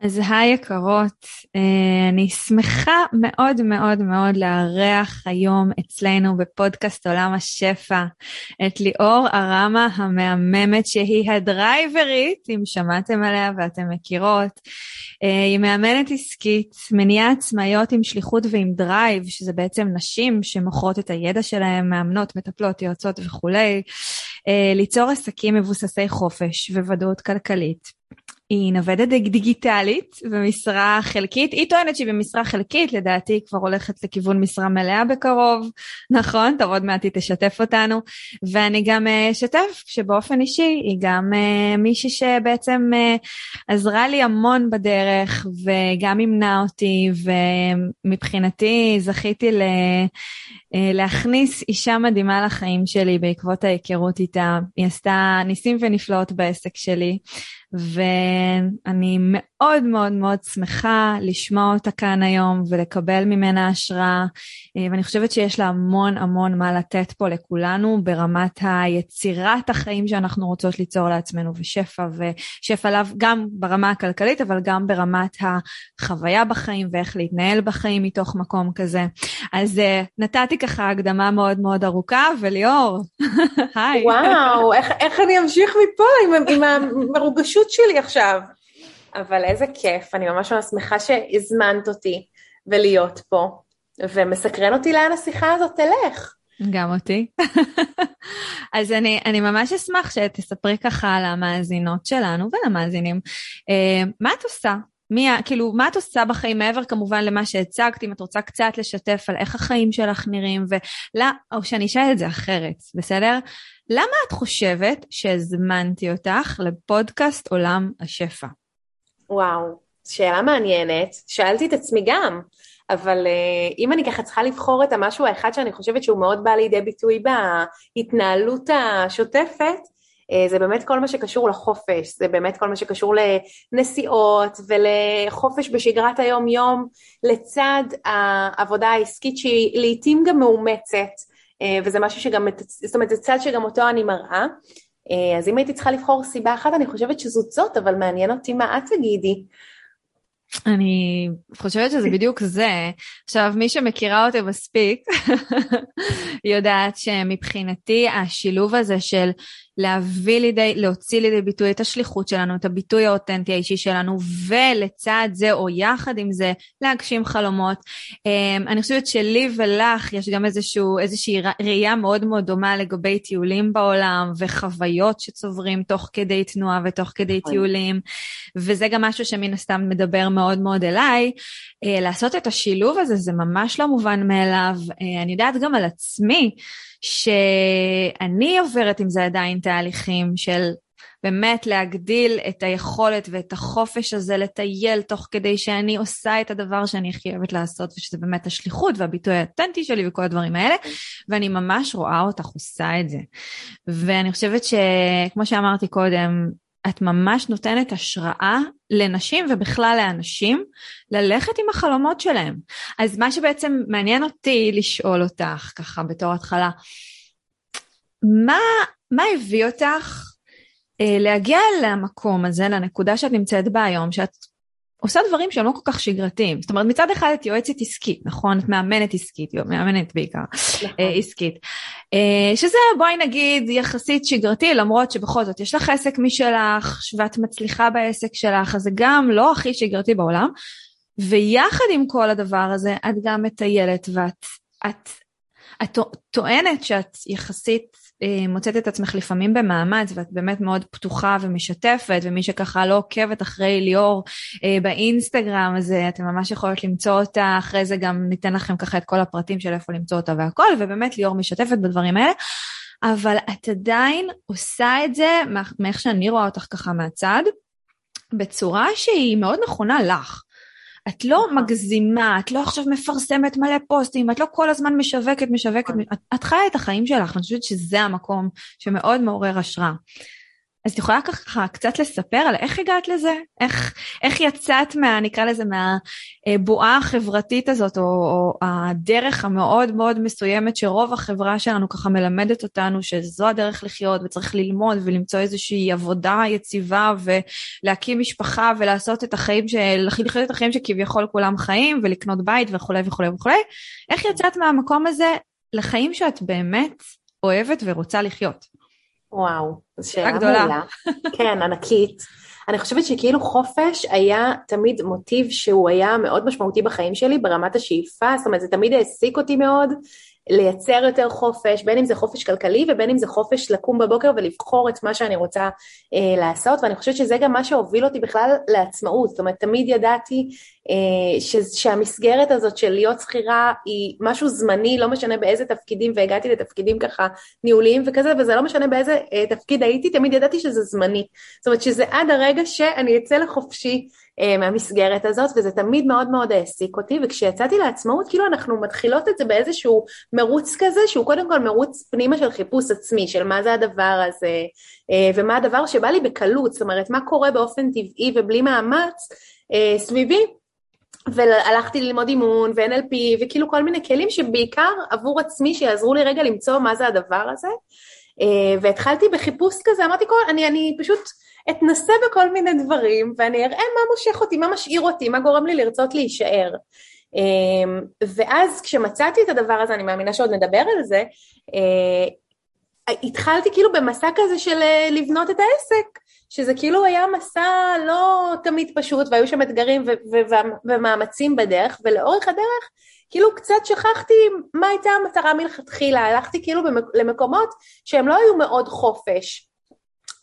אז היי יקרות, אה, אני שמחה מאוד מאוד מאוד לארח היום אצלנו בפודקאסט עולם השפע את ליאור ארמה המהממת שהיא הדרייברית, אם שמעתם עליה ואתם מכירות. אה, היא מאמנת עסקית, מניעה עצמאיות עם שליחות ועם drive, שזה בעצם נשים שמוכרות את הידע שלהן, מאמנות, מטפלות, יועצות וכולי, אה, ליצור עסקים מבוססי חופש וודאות כלכלית. היא נוודת דיגיטלית במשרה חלקית, היא טוענת שהיא במשרה חלקית, לדעתי היא כבר הולכת לכיוון משרה מלאה בקרוב, נכון? טוב, עוד מעט היא תשתף אותנו. ואני גם אה, אשתף שבאופן אישי היא גם uh, מישהי שבעצם uh, עזרה לי המון בדרך וגם ימנה אותי, ומבחינתי זכיתי ל... להכניס אישה מדהימה לחיים שלי בעקבות ההיכרות איתה. היא עשתה ניסים ונפלאות בעסק שלי. ואני מאוד מאוד מאוד שמחה לשמוע אותה כאן היום ולקבל ממנה השראה, אה, ואני חושבת שיש לה המון המון מה לתת פה לכולנו ברמת היצירת החיים שאנחנו רוצות ליצור לעצמנו, ושפע, ושפע עליו גם ברמה הכלכלית, אבל גם ברמת החוויה בחיים ואיך להתנהל בחיים מתוך מקום כזה. אז uh, נתתי ככה הקדמה מאוד מאוד ארוכה, וליאור, היי. וואו, איך, איך אני אמשיך מפה עם, עם המרוגשות שלי עכשיו? אבל איזה כיף, אני ממש ממש שמחה שהזמנת אותי ולהיות פה, ומסקרן אותי לאן השיחה הזאת תלך. גם אותי. אז אני, אני ממש אשמח שתספרי ככה על המאזינות שלנו ולמאזינים. אה, מה את עושה? מי, כאילו, מה את עושה בחיים מעבר כמובן למה שהצגת, אם את רוצה קצת לשתף על איך החיים שלך נראים, ולה, או שאני אשאל את זה אחרת, בסדר? למה את חושבת שהזמנתי אותך לפודקאסט עולם השפע? וואו, שאלה מעניינת. שאלתי את עצמי גם, אבל uh, אם אני ככה צריכה לבחור את המשהו האחד שאני חושבת שהוא מאוד בא לידי ביטוי בהתנהלות השוטפת, זה באמת כל מה שקשור לחופש, זה באמת כל מה שקשור לנסיעות ולחופש בשגרת היום-יום, לצד העבודה העסקית שהיא לעיתים גם מאומצת, uh, וזה משהו שגם, זאת אומרת, זה צד שגם אותו אני מראה. אה, אז אם הייתי צריכה לבחור סיבה אחת, אני חושבת שזאת זאת, אבל מעניין אותי מה את תגידי. אני חושבת שזה בדיוק זה. עכשיו, מי שמכירה אותי מספיק, יודעת שמבחינתי השילוב הזה של להביא לידי, להוציא לידי ביטוי את השליחות שלנו, את הביטוי האותנטי האישי שלנו, ולצד זה או יחד עם זה להגשים חלומות. Um, אני חושבת שלי ולך יש גם איזשהו, איזושהי ראייה מאוד מאוד דומה לגבי טיולים בעולם וחוויות שצוברים תוך כדי תנועה ותוך כדי נכון. טיולים, וזה גם משהו שמן הסתם מדבר מאוד מאוד אליי. Uh, לעשות את השילוב הזה זה ממש לא מובן מאליו. Uh, אני יודעת גם על עצמי. שאני עוברת עם זה עדיין תהליכים של באמת להגדיל את היכולת ואת החופש הזה לטייל תוך כדי שאני עושה את הדבר שאני הכי אוהבת לעשות, ושזה באמת השליחות והביטוי האותנטי שלי וכל הדברים האלה, ואני ממש רואה אותך עושה את זה. ואני חושבת שכמו שאמרתי קודם, את ממש נותנת השראה לנשים ובכלל לאנשים ללכת עם החלומות שלהם. אז מה שבעצם מעניין אותי לשאול אותך, ככה בתור התחלה, מה, מה הביא אותך אה, להגיע למקום הזה, לנקודה שאת נמצאת בה היום, שאת עושה דברים שהם לא כל כך שגרתיים. זאת אומרת, מצד אחד את יועצת עסקית, נכון? את מאמנת עסקית, מאמנת בעיקר נכון. אה, עסקית. אה, שזה, בואי נגיד, יחסית שגרתי, למרות שבכל זאת יש לך עסק משלך, ואת מצליחה בעסק שלך, אז זה גם לא הכי שגרתי בעולם. ויחד עם כל הדבר הזה, את גם מטיילת ואת את, את טוענת שאת יחסית מוצאת את עצמך לפעמים במאמץ ואת באמת מאוד פתוחה ומשתפת ומי שככה לא עוקבת אחרי ליאור אה, באינסטגרם אז אה, אתם ממש יכולות למצוא אותה אחרי זה גם ניתן לכם ככה את כל הפרטים של איפה למצוא אותה והכל ובאמת ליאור משתפת בדברים האלה אבל את עדיין עושה את זה מאיך שאני רואה אותך ככה מהצד בצורה שהיא מאוד נכונה לך. את לא נכון. מגזימה, את לא עכשיו מפרסמת מלא פוסטים, את לא כל הזמן משווקת, משווקת, נכון. את, את חיה את החיים שלך, אני חושבת שזה המקום שמאוד מעורר השראה. אז את יכולה ככה קצת לספר על איך הגעת לזה? איך, איך יצאת מה, נקרא לזה, מהבועה החברתית הזאת, או, או הדרך המאוד מאוד מסוימת שרוב החברה שלנו ככה מלמדת אותנו שזו הדרך לחיות וצריך ללמוד ולמצוא איזושהי עבודה יציבה ולהקים משפחה ולעשות את החיים, של, לחיות את החיים שכביכול כולם חיים ולקנות בית וכולי וכולי וכולי. איך יצאת מהמקום הזה לחיים שאת באמת אוהבת ורוצה לחיות? וואו, זו שאלה גדולה. כן, ענקית. אני חושבת שכאילו חופש היה תמיד מוטיב שהוא היה מאוד משמעותי בחיים שלי ברמת השאיפה, זאת אומרת זה תמיד העסיק אותי מאוד, לייצר יותר חופש, בין אם זה חופש כלכלי ובין אם זה חופש לקום בבוקר ולבחור את מה שאני רוצה אה, לעשות, ואני חושבת שזה גם מה שהוביל אותי בכלל לעצמאות, זאת אומרת תמיד ידעתי אה, ש, שהמסגרת הזאת של להיות שכירה היא משהו זמני, לא משנה באיזה תפקידים, והגעתי לתפקידים ככה ניהוליים וכזה, וזה לא משנה באיזה אה, תפקיד הייתי, תמיד ידעתי שזה זמני, זאת אומרת שזה עד הרגע שאני אצא לחופשי מהמסגרת הזאת, וזה תמיד מאוד מאוד העסיק אותי, וכשיצאתי לעצמאות, כאילו אנחנו מתחילות את זה באיזשהו מרוץ כזה, שהוא קודם כל מרוץ פנימה של חיפוש עצמי, של מה זה הדבר הזה, אה, ומה הדבר שבא לי בקלות, זאת אומרת, מה קורה באופן טבעי ובלי מאמץ אה, סביבי. והלכתי ללמוד אימון ו-NLP וכאילו כל מיני כלים שבעיקר עבור עצמי שיעזרו לי רגע למצוא מה זה הדבר הזה. והתחלתי בחיפוש כזה, אמרתי, כל, אני, אני פשוט אתנסה בכל מיני דברים ואני אראה מה מושך אותי, מה משאיר אותי, מה גורם לי לרצות להישאר. אמ, ואז כשמצאתי את הדבר הזה, אני מאמינה שעוד נדבר על זה, אה, התחלתי כאילו במסע כזה של אה, לבנות את העסק, שזה כאילו היה מסע לא תמיד פשוט והיו שם אתגרים ומאמצים בדרך, ולאורך הדרך כאילו קצת שכחתי מה הייתה המטרה מלכתחילה, הלכתי כאילו למקומות שהם לא היו מאוד חופש.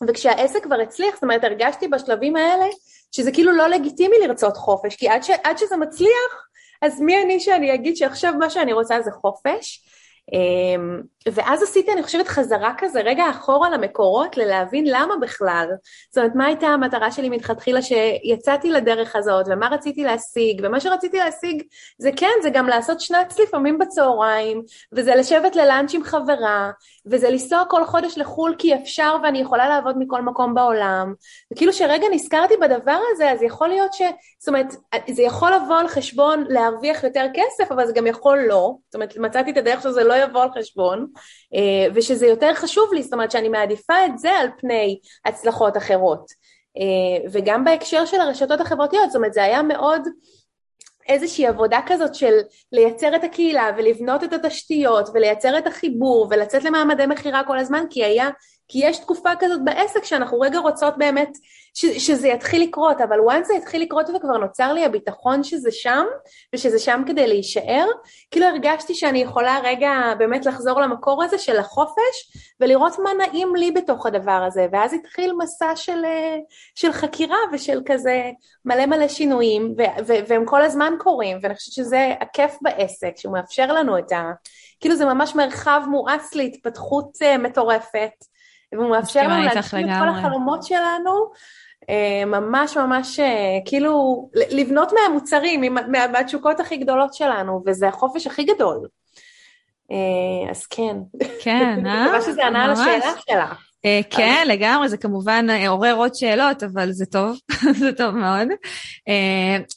וכשהעסק כבר הצליח, זאת אומרת הרגשתי בשלבים האלה שזה כאילו לא לגיטימי לרצות חופש, כי עד, ש, עד שזה מצליח, אז מי אני שאני אגיד שעכשיו מה שאני רוצה זה חופש? אמ, ואז עשיתי, אני חושבת, חזרה כזה, רגע אחורה למקורות, ללהבין למה בכלל. זאת אומרת, מה הייתה המטרה שלי מלכתחילה שיצאתי לדרך הזאת, ומה רציתי להשיג, ומה שרציתי להשיג זה כן, זה גם לעשות שנץ לפעמים בצהריים, וזה לשבת ללאנץ' עם חברה, וזה לנסוע כל חודש לחו"ל כי אפשר ואני יכולה לעבוד מכל מקום בעולם. וכאילו שרגע נזכרתי בדבר הזה, אז יכול להיות ש... זאת אומרת, זה יכול לבוא על חשבון להרוויח יותר כסף, אבל זה גם יכול לא. זאת אומרת, מצאתי את הדרך שזה לא יבוא על חשבון. אה, ושזה יותר חשוב לי, זאת אומרת שאני מעדיפה את זה על פני הצלחות אחרות. אה, וגם בהקשר של הרשתות החברתיות, זאת אומרת זה היה מאוד איזושהי עבודה כזאת של לייצר את הקהילה ולבנות את התשתיות ולייצר את החיבור ולצאת למעמדי מכירה כל הזמן כי היה כי יש תקופה כזאת בעסק שאנחנו רגע רוצות באמת ש, שזה יתחיל לקרות, אבל once זה יתחיל לקרות וכבר נוצר לי הביטחון שזה שם, ושזה שם כדי להישאר, כאילו הרגשתי שאני יכולה רגע באמת לחזור למקור הזה של החופש, ולראות מה נעים לי בתוך הדבר הזה, ואז התחיל מסע של, של חקירה ושל כזה מלא מלא שינויים, ו, ו, והם כל הזמן קורים, ואני חושבת שזה הכיף בעסק, שהוא מאפשר לנו את ה... כאילו זה ממש מרחב מואץ להתפתחות uh, מטורפת. והוא מאפשר לנו להגשים את כל החלומות שלנו, אה, ממש ממש אה, כאילו לבנות מהמוצרים, מהתשוקות הכי גדולות שלנו, וזה החופש הכי גדול. אה, אז כן. כן, אה? מקווה שזה ענה על השאלה שלה. כן, לגמרי, זה כמובן עורר עוד שאלות, אבל זה טוב, זה טוב מאוד.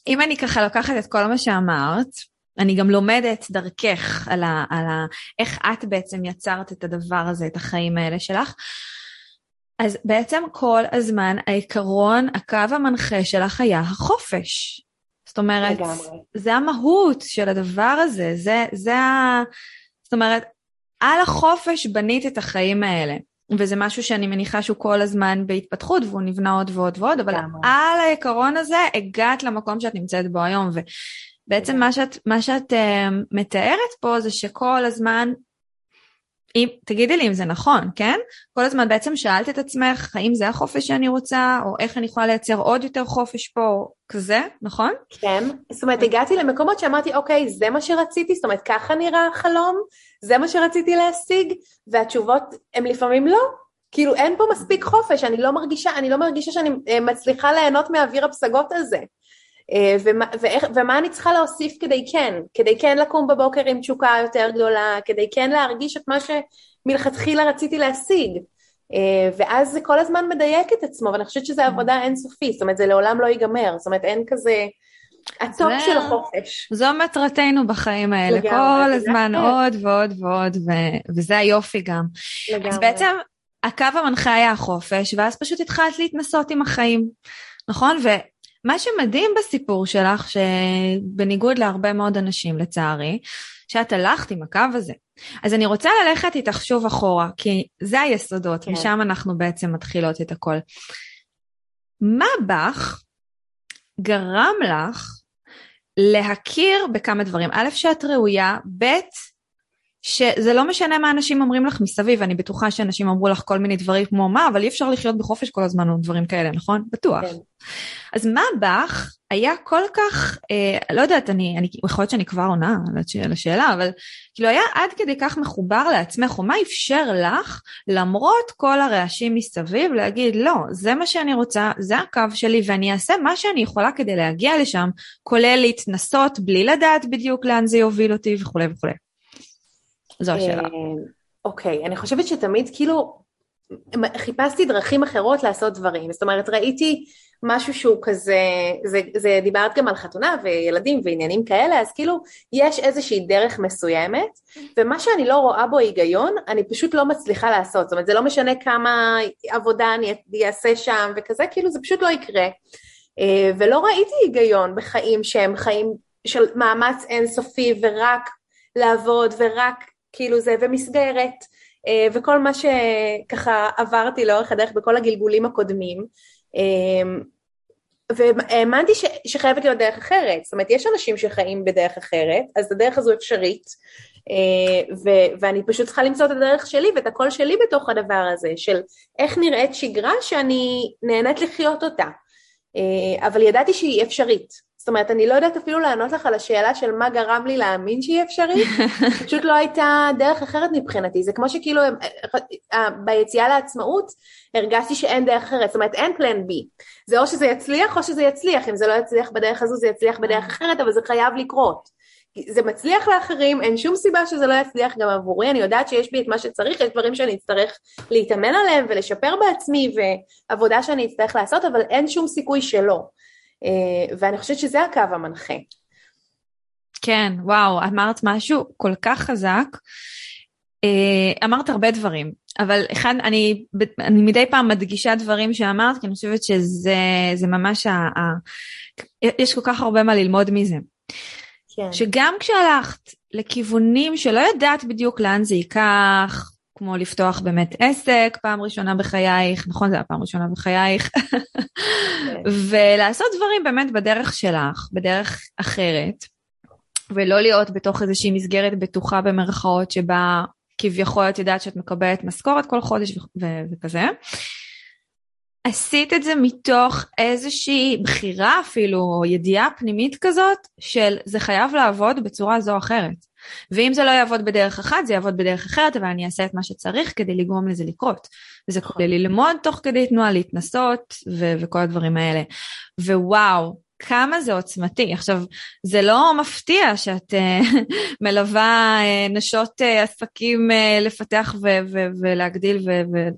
אם אני ככה לוקחת את כל מה שאמרת, אני גם לומדת דרכך על, ה, על ה, איך את בעצם יצרת את הדבר הזה, את החיים האלה שלך. אז בעצם כל הזמן העיקרון, הקו המנחה שלך היה החופש. זאת אומרת, לגמרי. זה המהות של הדבר הזה, זה, זה ה... זאת אומרת, על החופש בנית את החיים האלה. וזה משהו שאני מניחה שהוא כל הזמן בהתפתחות והוא נבנה עוד ועוד ועוד, אבל על העיקרון הזה הגעת למקום שאת נמצאת בו היום. ובעצם מה שאת, מה שאת uh, מתארת פה זה שכל הזמן אם, תגידי לי אם זה נכון, כן? כל הזמן בעצם שאלת את עצמך, האם זה החופש שאני רוצה, או איך אני יכולה לייצר עוד יותר חופש פה, כזה, נכון? כן, זאת אומרת, הגעתי למקומות שאמרתי, אוקיי, זה מה שרציתי, זאת אומרת, ככה נראה החלום, זה מה שרציתי להשיג, והתשובות הן לפעמים לא. כאילו, אין פה מספיק חופש, אני לא מרגישה, אני לא מרגישה שאני אה, מצליחה ליהנות מאוויר הפסגות הזה. אה, ומה, ואיך, ומה אני צריכה להוסיף כדי כן, כדי כן לקום בבוקר עם תשוקה יותר גדולה, כדי כן להרגיש את מה שמלכתחילה רציתי להשיג. אה, ואז זה כל הזמן מדייק את עצמו, ואני חושבת שזו עבודה אינסופית, זאת אומרת זה לעולם לא ייגמר, זאת אומרת אין כזה... ה top של החופש. זו מטרתנו בחיים האלה, לגמרי, כל הזמן לגמרי. עוד ועוד ועוד, ו- וזה היופי גם. לגמרי. אז בעצם הקו המנחה היה החופש, ואז פשוט התחלת להתנסות עם החיים, נכון? מה שמדהים בסיפור שלך, שבניגוד להרבה מאוד אנשים לצערי, שאת הלכת עם הקו הזה. אז אני רוצה ללכת איתך שוב אחורה, כי זה היסודות, כן. משם אנחנו בעצם מתחילות את הכל. מה בך גרם לך להכיר בכמה דברים? א', שאת ראויה, ב', שזה לא משנה מה אנשים אומרים לך מסביב, אני בטוחה שאנשים אמרו לך כל מיני דברים כמו מה, אבל אי אפשר לחיות בחופש כל הזמן או דברים כאלה, נכון? בטוח. כן. אז מה בך היה כל כך, אה, לא יודעת, אני, אני, יכול להיות שאני כבר עונה על השאלה, אבל כאילו היה עד כדי כך מחובר לעצמך, או מה אפשר לך, למרות כל הרעשים מסביב, להגיד, לא, זה מה שאני רוצה, זה הקו שלי, ואני אעשה מה שאני יכולה כדי להגיע לשם, כולל להתנסות בלי לדעת בדיוק לאן זה יוביל אותי וכולי וכולי. זו השאלה. אה, אוקיי, אני חושבת שתמיד כאילו חיפשתי דרכים אחרות לעשות דברים, זאת אומרת ראיתי משהו שהוא כזה, זה, זה דיברת גם על חתונה וילדים ועניינים כאלה, אז כאילו יש איזושהי דרך מסוימת, ומה שאני לא רואה בו היגיון, אני פשוט לא מצליחה לעשות, זאת אומרת זה לא משנה כמה עבודה אני אעשה שם וכזה, כאילו זה פשוט לא יקרה. אה, ולא ראיתי היגיון בחיים שהם חיים של מאמץ אינסופי ורק לעבוד ורק כאילו זה, ומסגרת, אה, וכל מה שככה עברתי לאורך הדרך בכל הגלגולים הקודמים. אה, והאמנתי ש, שחייבת להיות דרך אחרת, זאת אומרת יש אנשים שחיים בדרך אחרת, אז הדרך הזו אפשרית, אה, ו, ואני פשוט צריכה למצוא את הדרך שלי ואת הקול שלי בתוך הדבר הזה, של איך נראית שגרה שאני נהנית לחיות אותה, אבל ידעתי שהיא אפשרית, זאת אומרת, אני לא יודעת אפילו לענות לך על השאלה של מה גרם לי להאמין שהיא אפשרית, פשוט לא הייתה דרך אחרת מבחינתי, זה כמו שכאילו אה, אה, ביציאה לעצמאות הרגשתי שאין דרך אחרת, זאת אומרת אין פלן בי, זה או שזה יצליח או שזה יצליח, אם זה לא יצליח בדרך הזו זה יצליח בדרך אחרת, אבל זה חייב לקרות. זה מצליח לאחרים, אין שום סיבה שזה לא יצליח גם עבורי, אני יודעת שיש בי את מה שצריך, יש דברים שאני אצטרך להתאמן עליהם ולשפר בעצמי ועבודה שאני אצטרך לעשות, אבל אין שום סיכוי שלא. אה, ואני חושבת שזה הקו המנחה. כן, וואו, אמרת משהו כל כך חזק. אה, אמרת הרבה דברים, אבל אחד, אני, אני מדי פעם מדגישה דברים שאמרת, כי אני חושבת שזה ממש, ה, ה, יש כל כך הרבה מה ללמוד מזה. כן. שגם כשהלכת לכיוונים שלא ידעת בדיוק לאן זה ייקח, כמו לפתוח באמת עסק פעם ראשונה בחייך, נכון? זה היה פעם ראשונה בחייך. ולעשות דברים באמת בדרך שלך, בדרך אחרת, ולא להיות בתוך איזושהי מסגרת בטוחה במרכאות שבה כביכול את יודעת שאת מקבלת משכורת כל חודש וכזה. עשית את זה מתוך איזושהי בחירה אפילו, או ידיעה פנימית כזאת, של זה חייב לעבוד בצורה זו או אחרת. ואם זה לא יעבוד בדרך אחת, זה יעבוד בדרך אחרת, אבל אני אעשה את מה שצריך כדי לגרום לזה לקרות. וזה כולל ללמוד תוך כדי תנועה, להתנסות ו- וכל הדברים האלה. ווואו, כמה זה עוצמתי. עכשיו, זה לא מפתיע שאת uh, מלווה uh, נשות uh, עסקים uh, לפתח ו- ו- ולהגדיל ו- ו-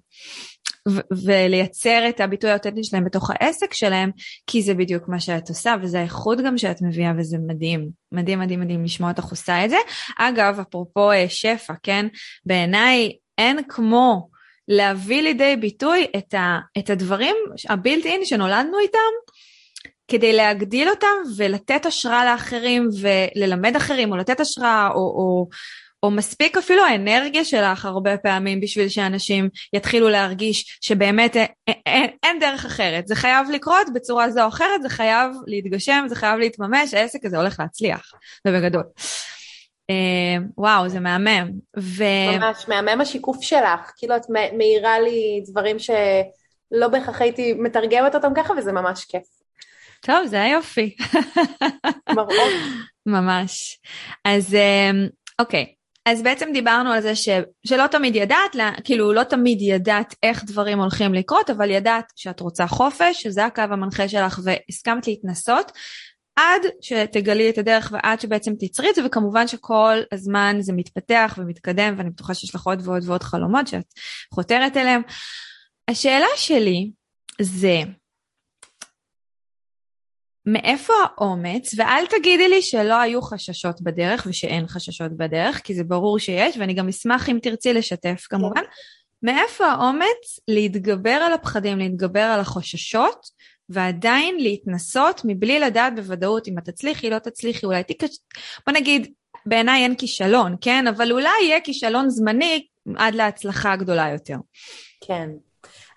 ולייצר את הביטוי האותנטי שלהם בתוך העסק שלהם, כי זה בדיוק מה שאת עושה, וזה האיכות גם שאת מביאה, וזה מדהים. מדהים, מדהים, מדהים לשמוע אותך עושה את זה. אגב, אפרופו אה, שפע, כן? בעיניי אין כמו להביא לידי ביטוי את, ה, את הדברים, הבילט אין שנולדנו איתם, כדי להגדיל אותם ולתת השראה לאחרים וללמד אחרים או לתת השראה או, או, או מספיק אפילו האנרגיה שלך הרבה פעמים בשביל שאנשים יתחילו להרגיש שבאמת אין, אין, אין דרך אחרת. זה חייב לקרות בצורה זו או אחרת, זה חייב להתגשם, זה חייב להתממש, העסק הזה הולך להצליח, ובגדול. אה, וואו, זה מהמם. ו... ממש, מהמם השיקוף שלך. כאילו את מאירה לי דברים שלא בהכרח הייתי מתרגמת אותם ככה, וזה ממש כיף. טוב, זה היופי. מראות. ממש. אז אה, אוקיי, אז בעצם דיברנו על זה ש, שלא תמיד ידעת, כאילו לא תמיד ידעת איך דברים הולכים לקרות, אבל ידעת שאת רוצה חופש, שזה הקו המנחה שלך והסכמת להתנסות, עד שתגלי את הדרך ועד שבעצם תצרי את זה, וכמובן שכל הזמן זה מתפתח ומתקדם, ואני בטוחה שיש לך עוד ועוד ועוד חלומות שאת חותרת אליהם. השאלה שלי זה, מאיפה האומץ, ואל תגידי לי שלא היו חששות בדרך ושאין חששות בדרך, כי זה ברור שיש, ואני גם אשמח אם תרצי לשתף כמובן. מאיפה האומץ להתגבר על הפחדים, להתגבר על החוששות, ועדיין להתנסות מבלי לדעת בוודאות אם את תצליחי, לא תצליחי, אולי תקש... בוא נגיד, בעיניי אין כישלון, כן? אבל אולי יהיה כישלון זמני עד להצלחה גדולה יותר. כן.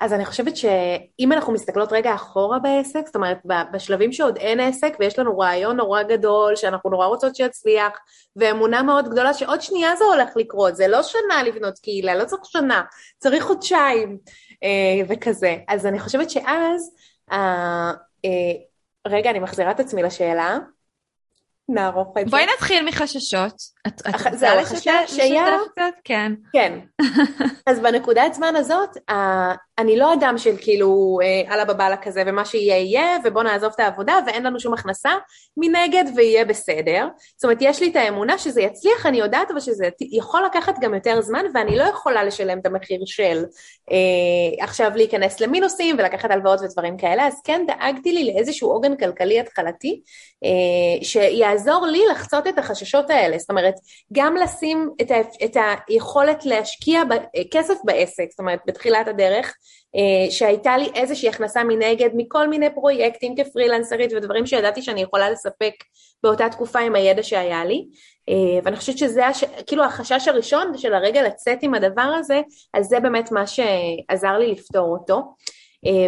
אז אני חושבת שאם אנחנו מסתכלות רגע אחורה בעסק, זאת אומרת בשלבים שעוד אין עסק ויש לנו רעיון נורא גדול שאנחנו נורא רוצות שיצליח ואמונה מאוד גדולה שעוד שנייה זה הולך לקרות, זה לא שנה לבנות קהילה, לא צריך שנה, צריך חודשיים אה, וכזה. אז אני חושבת שאז אה, אה, רגע, אני מחזירה את עצמי לשאלה. נערוך את זה. בואי נתחיל מחששות. את זהו, החשש היה... כן. כן. אז בנקודת זמן הזאת, אני לא אדם של כאילו אללה בבאללה כזה ומה שיהיה יהיה ובוא נעזוב את העבודה ואין לנו שום הכנסה מנגד ויהיה בסדר. זאת אומרת יש לי את האמונה שזה יצליח אני יודעת אבל שזה יכול לקחת גם יותר זמן ואני לא יכולה לשלם את המחיר של אה, עכשיו להיכנס למינוסים ולקחת הלוואות ודברים כאלה אז כן דאגתי לי לאיזשהו עוגן כלכלי התחלתי אה, שיעזור לי לחצות את החששות האלה זאת אומרת גם לשים את, ה, את היכולת להשקיע ב, כסף בעסק זאת אומרת בתחילת הדרך אה, שהייתה לי איזושהי הכנסה מנגד מכל מיני פרויקטים כפרילנסרית ודברים שידעתי שאני יכולה לספק באותה תקופה עם הידע שהיה לי. אה, ואני חושבת שזה הש... כאילו החשש הראשון של הרגע לצאת עם הדבר הזה אז זה באמת מה שעזר לי לפתור אותו. אה,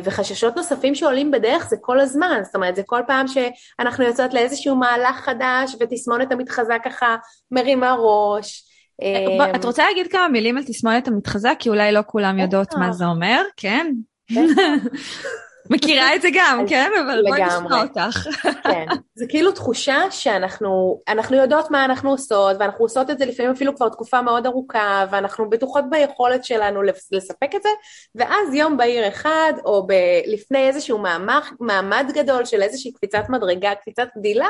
וחששות נוספים שעולים בדרך זה כל הזמן, זאת אומרת זה כל פעם שאנחנו יוצאות לאיזשהו מהלך חדש ותסמונת המתחזה ככה מרימה ראש אה, את רוצה להגיד כמה מילים על תסמונת המתחזה? כי אולי לא כולם יודעות מה זה אומר, כן? מכירה את זה גם, כן? אבל בואי נשמע אותך. כן, זה כאילו תחושה שאנחנו אנחנו יודעות מה אנחנו עושות, ואנחנו עושות את זה לפעמים אפילו כבר תקופה מאוד ארוכה, ואנחנו בטוחות ביכולת שלנו לספק את זה, ואז יום בהיר אחד, או ב, לפני איזשהו מעמד, מעמד גדול של איזושהי קפיצת מדרגה, קפיצת גדילה,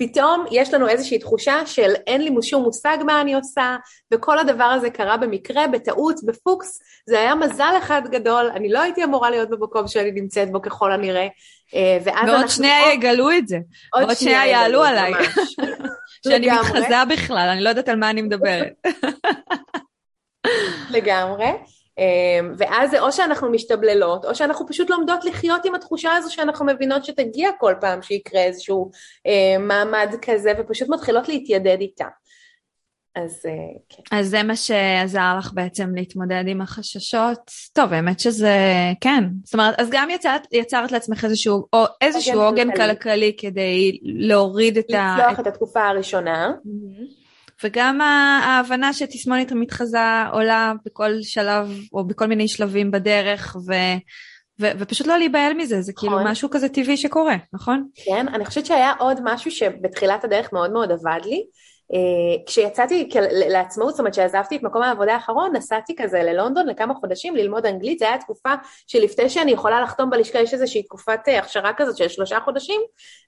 פתאום יש לנו איזושהי תחושה של אין לי שום מושג מה אני עושה, וכל הדבר הזה קרה במקרה, בטעות, בפוקס, זה היה מזל אחד גדול, אני לא הייתי אמורה להיות במקום שאני נמצאת בו ככל הנראה. אה, ואז ועוד שנייה יגלו את זה, עוד, עוד שנייה יעלו עליי, שאני מתחזה בכלל, אני לא יודעת על מה אני מדברת. לגמרי. אמ, ואז זה או שאנחנו משתבללות, או שאנחנו פשוט לומדות לחיות עם התחושה הזו שאנחנו מבינות שתגיע כל פעם שיקרה איזשהו אה, מעמד כזה, ופשוט מתחילות להתיידד איתה. אז אה, כן. אז זה מה שעזר לך בעצם להתמודד עם החששות. טוב, האמת שזה, כן. זאת אומרת, אז גם יצרת, יצרת לעצמך איזשהו, או איזשהו עוגן כלכלי כדי להוריד את ה... לצלוח את התקופה הראשונה. Mm-hmm. וגם ההבנה שתסמונת המתחזה עולה בכל שלב או בכל מיני שלבים בדרך ו... ו- ופשוט לא להיבהל מזה, זה כאילו נכון. משהו כזה טבעי שקורה, נכון? כן, אני חושבת שהיה עוד משהו שבתחילת הדרך מאוד מאוד עבד לי, כשיצאתי לעצמאות, זאת אומרת שעזבתי את מקום העבודה האחרון, נסעתי כזה ללונדון לכמה חודשים ללמוד אנגלית, זו הייתה תקופה שלפני שאני יכולה לחתום בלשכה יש איזושהי תקופת אה, הכשרה כזאת של שלושה חודשים,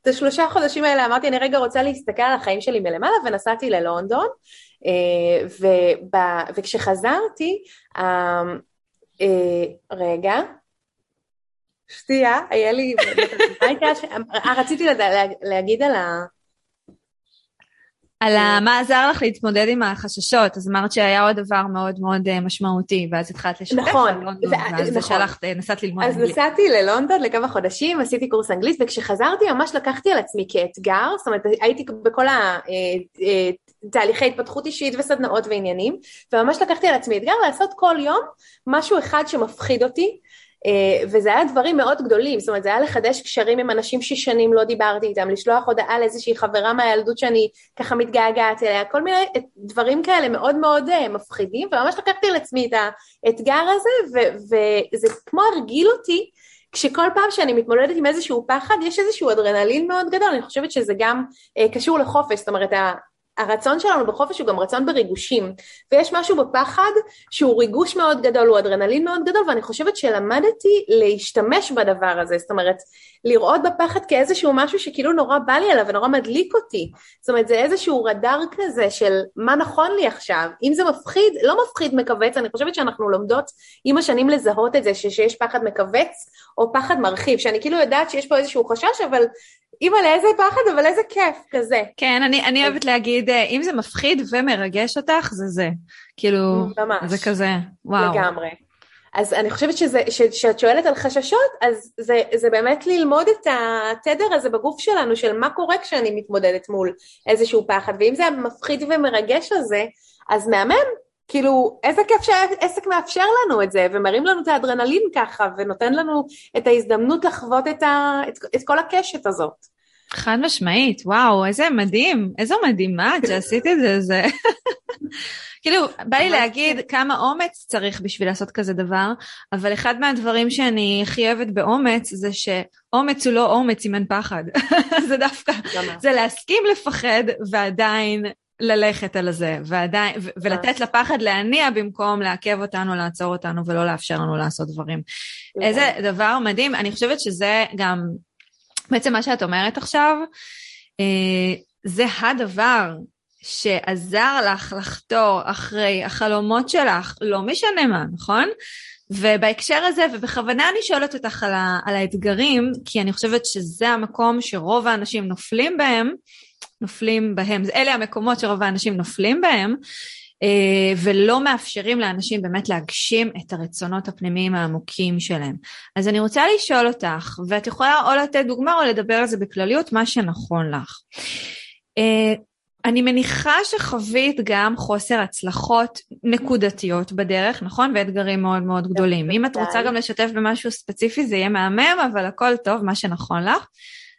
את השלושה חודשים האלה אמרתי אני רגע רוצה להסתכל על החיים שלי מלמעלה ונסעתי ללונדון, אה, ובא, וכשחזרתי, רגע, שנייה, היה לי, רציתי להגיד על ה... על מה עזר לך להתמודד עם החששות, אז אמרת שהיה עוד דבר מאוד מאוד משמעותי, ואז התחלת לשתף נכון, ואז נכון. שלחת, נסעת ללמוד אז אנגלית. אז נסעתי ללונדון לכמה חודשים, עשיתי קורס אנגלית, וכשחזרתי ממש לקחתי על עצמי כאתגר, זאת אומרת הייתי בכל התהליכי התפתחות אישית וסדנאות ועניינים, וממש לקחתי על עצמי אתגר לעשות כל יום משהו אחד שמפחיד אותי, אה, וזה היה דברים מאוד גדולים, זאת אומרת זה היה לחדש קשרים עם אנשים ששנים לא דיברתי איתם, לשלוח הודעה לאיזושהי חברה מהילדות שאני ככה מתגעגעת אליה, כל מיני דברים כאלה מאוד מאוד אה, מפחידים, וממש לקחתי על עצמי את האתגר הזה, וזה כמו הרגיל אותי, כשכל פעם שאני מתמודדת עם איזשהו פחד, יש איזשהו אדרנלין מאוד גדול, אני חושבת שזה גם אה, קשור לחופש, זאת אומרת הרצון שלנו בחופש הוא גם רצון בריגושים, ויש משהו בפחד שהוא ריגוש מאוד גדול, הוא אדרנלין מאוד גדול, ואני חושבת שלמדתי להשתמש בדבר הזה, זאת אומרת, לראות בפחד כאיזשהו משהו שכאילו נורא בא לי עליו ונורא מדליק אותי, זאת אומרת, זה איזשהו רדאר כזה של מה נכון לי עכשיו, אם זה מפחיד, לא מפחיד מכווץ, אני חושבת שאנחנו לומדות עם השנים לזהות את זה, שיש פחד מכווץ או פחד מרחיב, שאני כאילו יודעת שיש פה איזשהו חשש, אבל אימא'לה, איזה פחד, אבל איזה כיף, כזה. כן, אני, אני אוהבת להגיד, אה, אם זה מפחיד ומרגש אותך, זה זה. כאילו, ממש. זה כזה, וואו. לגמרי. אז אני חושבת שזה, שאת שואלת על חששות, אז זה, זה באמת ללמוד את התדר הזה בגוף שלנו, של מה קורה כשאני מתמודדת מול איזשהו פחד, ואם זה המפחיד ומרגש הזה, אז מהמם, כאילו, איזה כיף שהעסק מאפשר לנו את זה, ומרים לנו את האדרנלין ככה, ונותן לנו את ההזדמנות לחוות את, ה, את, את כל הקשת הזאת. חד משמעית, וואו, איזה מדהים, איזו מדהימה את שעשית את זה, זה... כאילו, בא לי להגיד כמה אומץ צריך בשביל לעשות כזה דבר, אבל אחד מהדברים שאני הכי אוהבת באומץ זה שאומץ הוא לא אומץ אם אין פחד. זה דווקא, זה להסכים לפחד ועדיין ללכת על זה, ועדיין, ו- ולתת לפחד להניע במקום לעכב אותנו, לעצור אותנו ולא לאפשר לנו לעשות דברים. איזה דבר מדהים, אני חושבת שזה גם, בעצם מה שאת אומרת עכשיו, אה, זה הדבר שעזר לך לחתור אחרי החלומות שלך, לא משנה מה, נכון? ובהקשר הזה, ובכוונה אני שואלת אותך על, ה, על האתגרים, כי אני חושבת שזה המקום שרוב האנשים נופלים בהם, נופלים בהם, אלה המקומות שרוב האנשים נופלים בהם, ולא מאפשרים לאנשים באמת להגשים את הרצונות הפנימיים העמוקים שלהם. אז אני רוצה לשאול אותך, ואת יכולה או לתת דוגמה או לדבר על זה בכלליות, מה שנכון לך. אה, אני מניחה שחווית גם חוסר הצלחות נקודתיות בדרך, נכון? ואתגרים מאוד מאוד גדולים. אם את רוצה גם לשתף במשהו ספציפי זה יהיה מהמם, אבל הכל טוב, מה שנכון לך.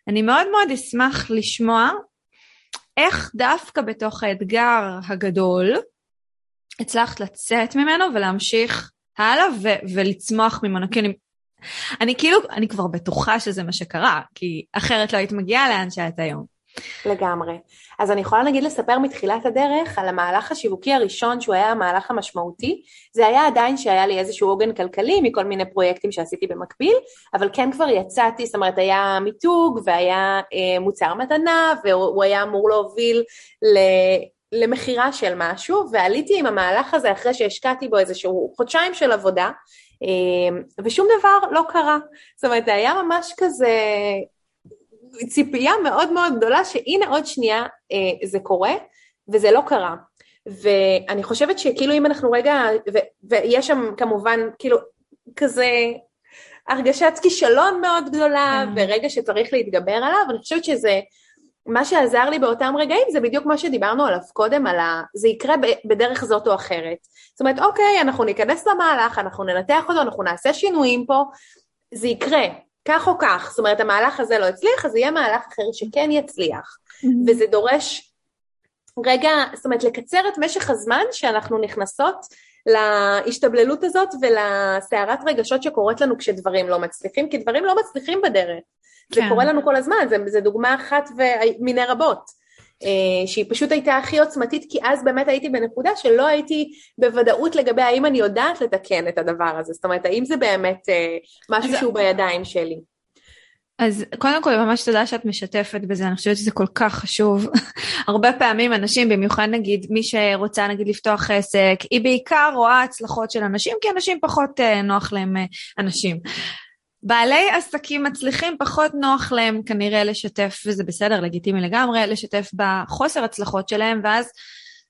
אני מאוד מאוד אשמח לשמוע איך דווקא בתוך האתגר הגדול הצלחת לצאת ממנו ולהמשיך הלאה ו- ולצמוח ממנו. כי אני, אני כאילו, אני כבר בטוחה שזה מה שקרה, כי אחרת לא היית מגיעה לאן שאת היום. לגמרי. אז אני יכולה נגיד לספר מתחילת הדרך על המהלך השיווקי הראשון שהוא היה המהלך המשמעותי, זה היה עדיין שהיה לי איזשהו עוגן כלכלי מכל מיני פרויקטים שעשיתי במקביל, אבל כן כבר יצאתי, זאת אומרת היה מיתוג והיה אה, מוצר מתנה והוא היה אמור להוביל ל... למכירה של משהו, ועליתי עם המהלך הזה אחרי שהשקעתי בו איזשהו חודשיים של עבודה, אה, ושום דבר לא קרה. זאת אומרת, זה היה ממש כזה ציפייה מאוד מאוד גדולה שהנה עוד שנייה אה, זה קורה, וזה לא קרה. ואני חושבת שכאילו אם אנחנו רגע, ו, ויש שם כמובן כאילו כזה הרגשת כישלון מאוד גדולה, mm. ורגע שצריך להתגבר עליו, אני חושבת שזה, מה שעזר לי באותם רגעים זה בדיוק מה שדיברנו עליו קודם, על ה... זה יקרה בדרך זאת או אחרת. זאת אומרת, אוקיי, אנחנו ניכנס למהלך, אנחנו ננתח אותו, אנחנו נעשה שינויים פה, זה יקרה. כך או כך, זאת אומרת המהלך הזה לא הצליח, אז יהיה מהלך אחר שכן יצליח. Mm-hmm. וזה דורש רגע, זאת אומרת לקצר את משך הזמן שאנחנו נכנסות להשתבללות הזאת ולסערת רגשות שקורית לנו כשדברים לא מצליחים, כי דברים לא מצליחים בדרך. כן. זה קורה לנו כל הזמן, זו דוגמה אחת מיני רבות. אה, שהיא פשוט הייתה הכי עוצמתית, כי אז באמת הייתי בנקודה שלא הייתי בוודאות לגבי האם אני יודעת לתקן את הדבר הזה, זאת אומרת, האם זה באמת אה, משהו שהוא בידיים שלי. אז קודם כל ממש תודה שאת משתפת בזה, אני חושבת שזה כל כך חשוב. הרבה פעמים אנשים, במיוחד נגיד מי שרוצה נגיד לפתוח עסק, היא בעיקר רואה הצלחות של אנשים, כי אנשים פחות אה, נוח להם אנשים. בעלי עסקים מצליחים, פחות נוח להם כנראה לשתף, וזה בסדר, לגיטימי לגמרי, לשתף בחוסר הצלחות שלהם, ואז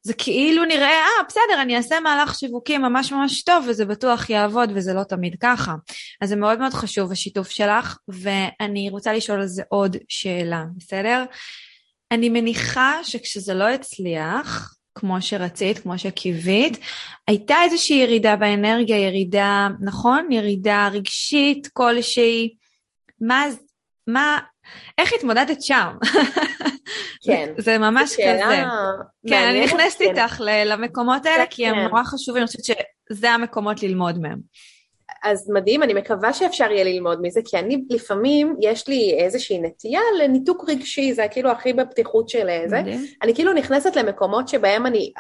זה כאילו נראה, אה, בסדר, אני אעשה מהלך שיווקי ממש ממש טוב, וזה בטוח יעבוד, וזה לא תמיד ככה. אז זה מאוד מאוד חשוב, השיתוף שלך, ואני רוצה לשאול על זה עוד שאלה, בסדר? אני מניחה שכשזה לא הצליח, כמו שרצית, כמו שקיווית, הייתה איזושהי ירידה באנרגיה, ירידה, נכון? ירידה רגשית כלשהי. מה, מה, איך התמודדת שם? כן. זה ממש כזה. כן, אני נכנסת כן. איתך למקומות האלה, כי הם כן. נורא חשובים, אני חושבת שזה המקומות ללמוד מהם. אז מדהים, אני מקווה שאפשר יהיה ללמוד מזה, כי אני לפעמים, יש לי איזושהי נטייה לניתוק רגשי, זה כאילו הכי בפתיחות של זה. אני כאילו נכנסת למקומות שבהם אני,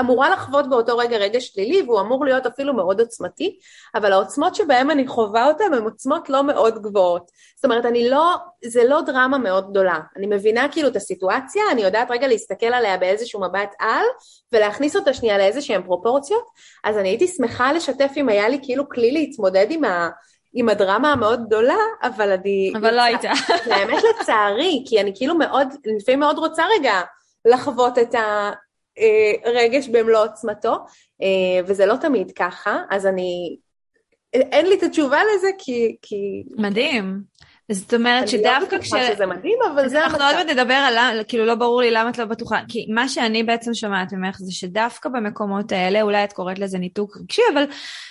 אמורה לחוות באותו רגע רגש שלילי, והוא אמור להיות אפילו מאוד עוצמתי, אבל העוצמות שבהם אני חווה אותן הן עוצמות לא מאוד גבוהות. זאת אומרת, אני לא, זה לא דרמה מאוד גדולה. אני מבינה כאילו את הסיטואציה, אני יודעת רגע להסתכל עליה באיזשהו מבט על, ולהכניס אותה שנייה לאיזשהן פרופורציות, אז אני הייתי שמחה לשתף אם היה לי כאילו כלי להתמודד עם, ה, עם הדרמה המאוד גדולה, אבל אני... אבל לא הייתה. האמת לצערי, כי אני כאילו מאוד, לפעמים מאוד רוצה רגע לחוות את הרגש במלוא עוצמתו, אה, וזה לא תמיד ככה, אז אני... אין לי את התשובה לזה כי... כי... מדהים. זאת אומרת שדווקא כש... אני לא בטוחה שזה מדהים, אבל זה המצב. אנחנו עוד מעט נדבר על, כאילו לא ברור לי למה את לא בטוחה, כי מה שאני בעצם שומעת ממך זה שדווקא במקומות האלה, אולי את קוראת לזה ניתוק רגשי, אבל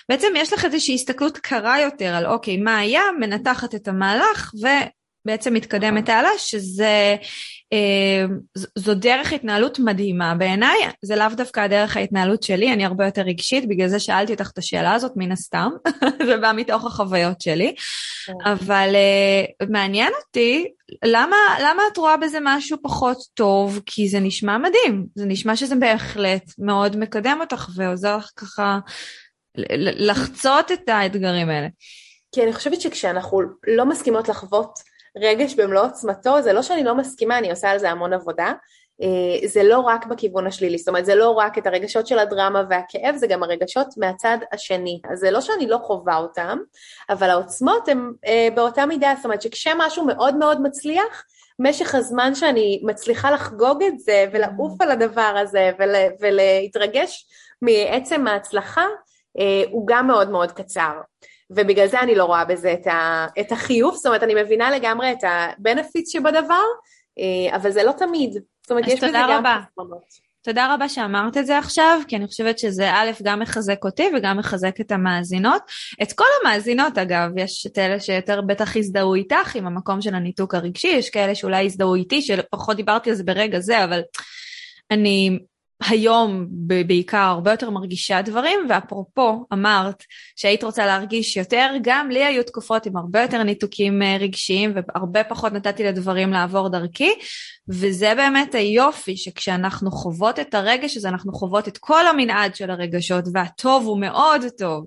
בעצם יש לך איזושהי הסתכלות קרה יותר על אוקיי, מה היה, מנתחת את המהלך, ובעצם מתקדמת הלאה, שזה זו דרך התנהלות מדהימה בעיניי, זה לאו דווקא הדרך ההתנהלות שלי, אני הרבה יותר רגשית, בגלל זה שאלתי אותך את השאלה הזאת מן הסתם, זה בא מתוך החוויות שלי, כן. אבל uh, מעניין אותי, למה, למה את רואה בזה משהו פחות טוב? כי זה נשמע מדהים, זה נשמע שזה בהחלט מאוד מקדם אותך ועוזר לך ככה לחצות את האתגרים האלה. כי אני חושבת שכשאנחנו לא מסכימות לחוות רגש במלוא עוצמתו, זה לא שאני לא מסכימה, אני עושה על זה המון עבודה, אה, זה לא רק בכיוון השלילי, זאת אומרת זה לא רק את הרגשות של הדרמה והכאב, זה גם הרגשות מהצד השני. אז זה לא שאני לא חווה אותם, אבל העוצמות הן אה, באותה מידה, זאת אומרת שכשמשהו מאוד מאוד מצליח, משך הזמן שאני מצליחה לחגוג את זה ולעוף על הדבר הזה ול, ולהתרגש מעצם ההצלחה, אה, הוא גם מאוד מאוד קצר. ובגלל זה אני לא רואה בזה את, ה, את החיוב, זאת אומרת, אני מבינה לגמרי את ה-benefits שבדבר, אה, אבל זה לא תמיד. זאת אומרת, יש בזה גם חסרונות. תודה רבה שאמרת את זה עכשיו, כי אני חושבת שזה א', גם מחזק אותי וגם מחזק את המאזינות. את כל המאזינות, אגב, יש את אלה שיותר בטח הזדהו איתך עם המקום של הניתוק הרגשי, יש כאלה שאולי הזדהו איתי, שפחות דיברתי על זה ברגע זה, אבל אני היום בעיקר הרבה יותר מרגישה דברים, ואפרופו אמרת שהיית רוצה להרגיש יותר, גם לי היו תקופות עם הרבה יותר ניתוקים אה, רגשיים והרבה פחות נתתי לדברים לעבור דרכי, וזה באמת היופי שכשאנחנו חוות את הרגש הזה אנחנו חוות את כל המנעד של הרגשות והטוב הוא מאוד טוב.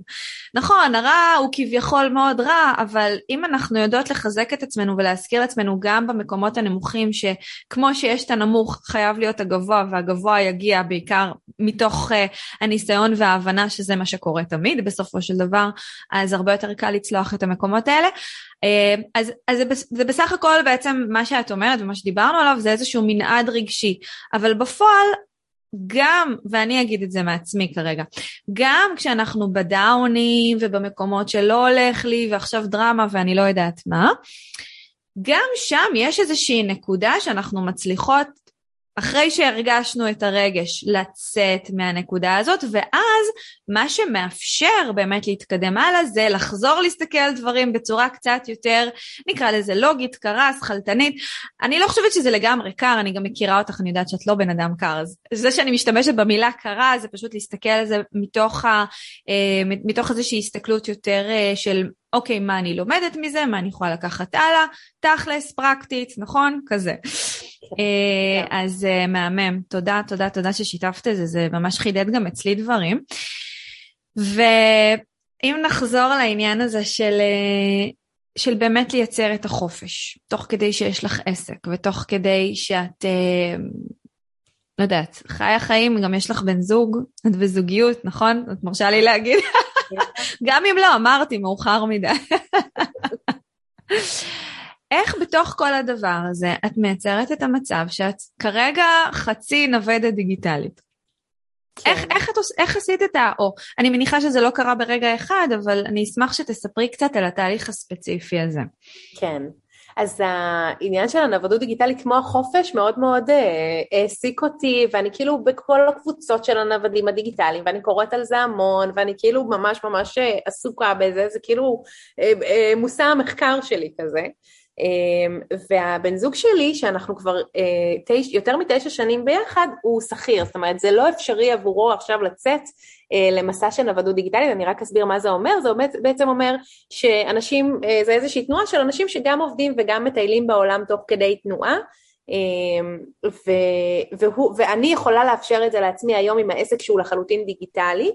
נכון, הרע הוא כביכול מאוד רע, אבל אם אנחנו יודעות לחזק את עצמנו ולהזכיר לעצמנו גם במקומות הנמוכים שכמו שיש את הנמוך חייב להיות הגבוה והגבוה יגיע בעיקר מתוך uh, הניסיון וההבנה שזה מה שקורה תמיד בסופו של דבר, אז הרבה יותר קל לצלוח את המקומות האלה. Uh, אז, אז זה, זה בסך הכל בעצם מה שאת אומרת ומה שדיברנו עליו זה איזשהו מנעד רגשי, אבל בפועל גם, ואני אגיד את זה מעצמי כרגע, גם כשאנחנו בדאונים ובמקומות שלא הולך לי ועכשיו דרמה ואני לא יודעת מה, גם שם יש איזושהי נקודה שאנחנו מצליחות אחרי שהרגשנו את הרגש לצאת מהנקודה הזאת, ואז מה שמאפשר באמת להתקדם הלאה זה לחזור להסתכל על דברים בצורה קצת יותר, נקרא לזה לוגית, קרה, שכלתנית. אני לא חושבת שזה לגמרי קר, אני גם מכירה אותך, אני יודעת שאת לא בן אדם קר, אז זה שאני משתמשת במילה קרה זה פשוט להסתכל על זה מתוך, ה, אה, מתוך איזושהי הסתכלות יותר אה, של אוקיי, מה אני לומדת מזה, מה אני יכולה לקחת הלאה, תכלס, פרקטית, נכון? כזה. אה, אז אה, מהמם, תודה, תודה, תודה ששיתפת את זה, זה ממש חידד גם אצלי דברים. ואם נחזור לעניין הזה של, אה, של באמת לייצר את החופש, תוך כדי שיש לך עסק, ותוך כדי שאת, לא יודעת, חיה חיים, גם יש לך בן זוג, את בזוגיות, נכון? את מרשה לי להגיד? גם אם לא, אמרתי, מאוחר מדי. איך בתוך כל הדבר הזה את מייצרת את המצב שאת כרגע חצי נוודת דיגיטלית? כן. איך, איך, את, איך עשית את ה... או, אני מניחה שזה לא קרה ברגע אחד, אבל אני אשמח שתספרי קצת על התהליך הספציפי הזה. כן. אז העניין של הנוודות דיגיטלית כמו החופש מאוד מאוד אה, העסיק אותי, ואני כאילו בכל הקבוצות של הנוודים הדיגיטליים, ואני קוראת על זה המון, ואני כאילו ממש ממש אה, עסוקה בזה, זה כאילו אה, מושא המחקר שלי כזה. אמ, והבן זוג שלי, שאנחנו כבר אה, תש, יותר מתשע שנים ביחד, הוא שכיר, זאת אומרת זה לא אפשרי עבורו עכשיו לצאת אה, למסע של נוודות דיגיטלית, אני רק אסביר מה זה אומר, זה בעצם אומר שאנשים, אה, זה איזושהי תנועה של אנשים שגם עובדים וגם מטיילים בעולם תוך כדי תנועה, אמ, ו, והוא, ואני יכולה לאפשר את זה לעצמי היום עם העסק שהוא לחלוטין דיגיטלי,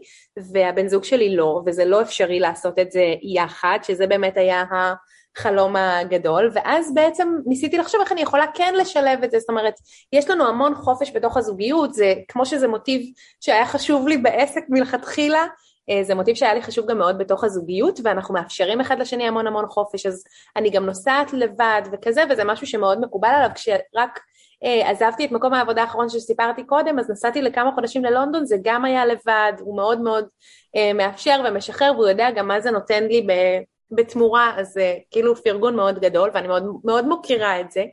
והבן זוג שלי לא, וזה לא אפשרי לעשות את זה יחד, שזה באמת היה ה... החלום הגדול, ואז בעצם ניסיתי לחשוב איך אני יכולה כן לשלב את זה, זאת אומרת, יש לנו המון חופש בתוך הזוגיות, זה כמו שזה מוטיב שהיה חשוב לי בעסק מלכתחילה, אה, זה מוטיב שהיה לי חשוב גם מאוד בתוך הזוגיות, ואנחנו מאפשרים אחד לשני המון המון חופש, אז אני גם נוסעת לבד וכזה, וזה משהו שמאוד מקובל עליו, כשרק אה, עזבתי את מקום העבודה האחרון שסיפרתי קודם, אז נסעתי לכמה חודשים ללונדון, זה גם היה לבד, הוא מאוד מאוד אה, מאפשר ומשחרר, והוא יודע גם מה זה נותן לי בתמורה, אז זה כאילו פרגון מאוד גדול, ואני מאוד, מאוד מוקירה את זה.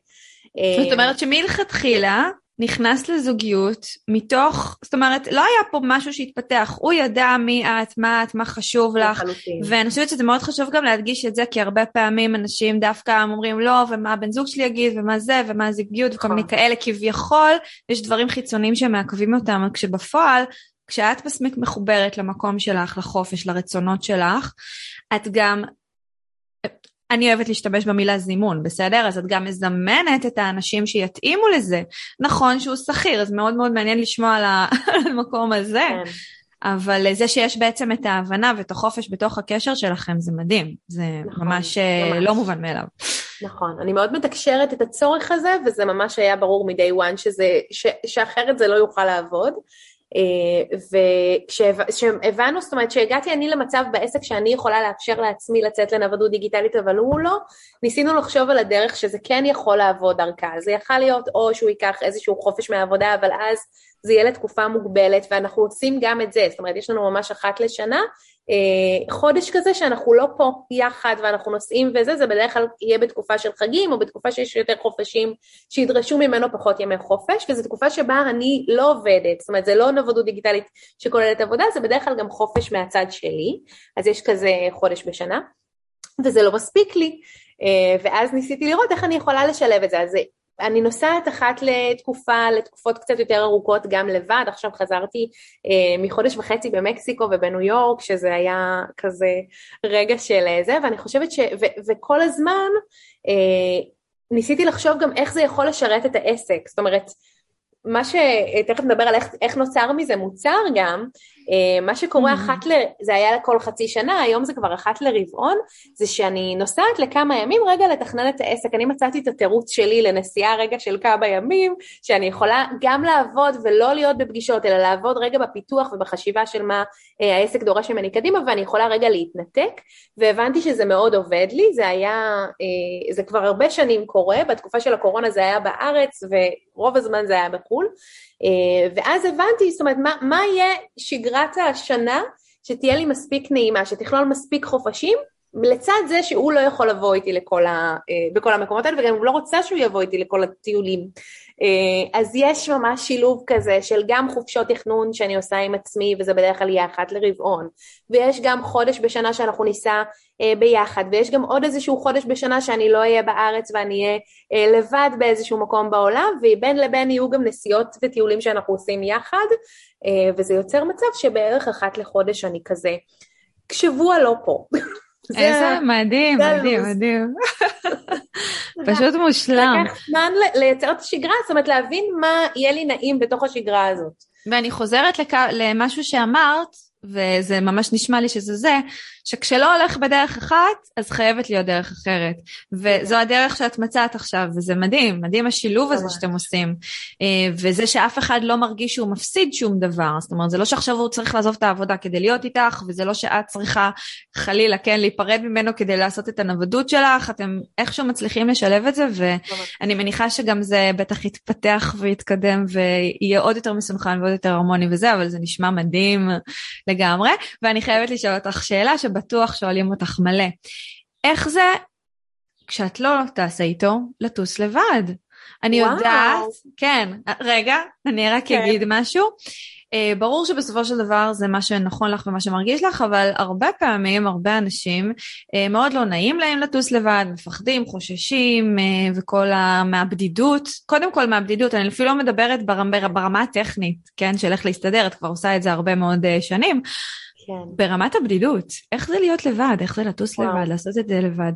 זאת אומרת שמלכתחילה נכנס לזוגיות מתוך, זאת אומרת, לא היה פה משהו שהתפתח, הוא ידע מי את, מה את, מה חשוב לך, ואני חושבת שזה מאוד חשוב גם להדגיש את זה, כי הרבה פעמים אנשים דווקא אומרים לא, ומה הבן זוג שלי יגיד, ומה זה, ומה הזוגיות, וכל מיני נכון. כאלה, כביכול, יש דברים חיצוניים שמעכבים אותם, כשבפועל, כשאת מספיק מחוברת למקום שלך, לחופש, לרצונות שלך, את גם אני אוהבת להשתמש במילה זימון, בסדר? אז את גם מזמנת את האנשים שיתאימו לזה. נכון שהוא שכיר, אז מאוד מאוד מעניין לשמוע על המקום הזה, כן. אבל זה שיש בעצם את ההבנה ואת החופש בתוך הקשר שלכם, זה מדהים. זה נכון, ממש, אה, ממש לא מובן מאליו. נכון, אני מאוד מתקשרת את הצורך הזה, וזה ממש היה ברור מ-day one שזה, ש, שאחרת זה לא יוכל לעבוד. וכשהבנו, זאת אומרת שהגעתי אני למצב בעסק שאני יכולה לאפשר לעצמי לצאת לנוודות דיגיטלית אבל הוא לא, ניסינו לחשוב על הדרך שזה כן יכול לעבוד דרכה, זה יכול להיות או שהוא ייקח איזשהו חופש מהעבודה אבל אז זה יהיה לתקופה מוגבלת ואנחנו עושים גם את זה, זאת אומרת יש לנו ממש אחת לשנה חודש כזה שאנחנו לא פה יחד ואנחנו נוסעים וזה, זה בדרך כלל יהיה בתקופה של חגים או בתקופה שיש יותר חופשים שידרשו ממנו פחות ימי חופש וזו תקופה שבה אני לא עובדת, זאת אומרת זה לא נוודות דיגיטלית שכוללת עבודה, זה בדרך כלל גם חופש מהצד שלי, אז יש כזה חודש בשנה וזה לא מספיק לי. אה, ואז ניסיתי לראות איך אני יכולה לשלב את זה, אז אני נוסעת אחת לתקופה, לתקופות קצת יותר ארוכות גם לבד, עכשיו חזרתי אה, מחודש וחצי במקסיקו ובניו יורק, שזה היה כזה רגע של אה, זה, ואני חושבת ש... ו, וכל הזמן אה, ניסיתי לחשוב גם איך זה יכול לשרת את העסק, זאת אומרת, מה שתכף נדבר על איך, איך נוצר מזה מוצר גם, מה שקורה mm-hmm. אחת ל... זה היה לכל חצי שנה, היום זה כבר אחת לרבעון, זה שאני נוסעת לכמה ימים רגע לתכנן את העסק. אני מצאתי את התירוץ שלי לנסיעה רגע של כמה ימים, שאני יכולה גם לעבוד ולא להיות בפגישות, אלא לעבוד רגע בפיתוח ובחשיבה של מה אה, העסק דורש ממני קדימה, ואני יכולה רגע להתנתק, והבנתי שזה מאוד עובד לי, זה היה, אה, זה כבר הרבה שנים קורה, בתקופה של הקורונה זה היה בארץ, ורוב הזמן זה היה בחו"ל. אה, ואז הבנתי, זאת אומרת, מה, מה יהיה שגרת השנה שתהיה לי מספיק נעימה, שתכלול מספיק חופשים, לצד זה שהוא לא יכול לבוא איתי לכל ה, אה, בכל המקומות האלה, וגם לא רוצה שהוא יבוא איתי לכל הטיולים. אה, אז יש ממש שילוב כזה של גם חופשות תכנון שאני עושה עם עצמי, וזה בדרך כלל יהיה אחת לרבעון, ויש גם חודש בשנה שאנחנו ניסע אה, ביחד, ויש גם עוד איזשהו חודש בשנה שאני לא אהיה בארץ ואני אהיה אה, לבד באיזשהו מקום בעולם, ובין לבין יהיו גם נסיעות וטיולים שאנחנו עושים יחד, וזה יוצר מצב שבערך אחת לחודש אני כזה שבוע לא פה. איזה מדהים, מדהים, מדהים. פשוט מושלם. לקח זמן לייצר את השגרה, זאת אומרת להבין מה יהיה לי נעים בתוך השגרה הזאת. ואני חוזרת למשהו שאמרת, וזה ממש נשמע לי שזה זה, שכשלא הולך בדרך אחת, אז חייבת להיות דרך אחרת. וזו הדרך שאת מצאת עכשיו, וזה מדהים, מדהים השילוב הזה שאתם עושים. אה, וזה שאף אחד לא מרגיש שהוא מפסיד שום דבר. זאת אומרת, זה לא שעכשיו הוא צריך לעזוב את העבודה כדי להיות איתך, וזה לא שאת צריכה חלילה, כן, להיפרד ממנו כדי לעשות את הנוודות שלך, אתם איכשהו מצליחים לשלב את זה, ואני מניחה שגם זה בטח יתפתח ויתקדם ויהיה עוד יותר מסונכן ועוד יותר הרמוני וזה, אבל זה נשמע מדהים לגמרי. ואני חייבת לשאול אותך שאלה שבטוח שואלים אותך מלא. איך זה כשאת לא טסה איתו לטוס לבד? אני וואו. יודעת, כן, רגע, אני רק כן. אגיד משהו. Uh, ברור שבסופו של דבר זה מה שנכון לך ומה שמרגיש לך, אבל הרבה פעמים, הרבה אנשים, uh, מאוד לא נעים להם לטוס לבד, מפחדים, חוששים, uh, וכל ה... מהבדידות. קודם כל מהבדידות, אני אפילו לא מדברת ברמה, ברמה הטכנית, כן, של איך להסתדר, את כבר עושה את זה הרבה מאוד uh, שנים. כן. ברמת הבדידות, איך זה להיות לבד, איך זה לטוס וואו. לבד, לעשות את זה לבד.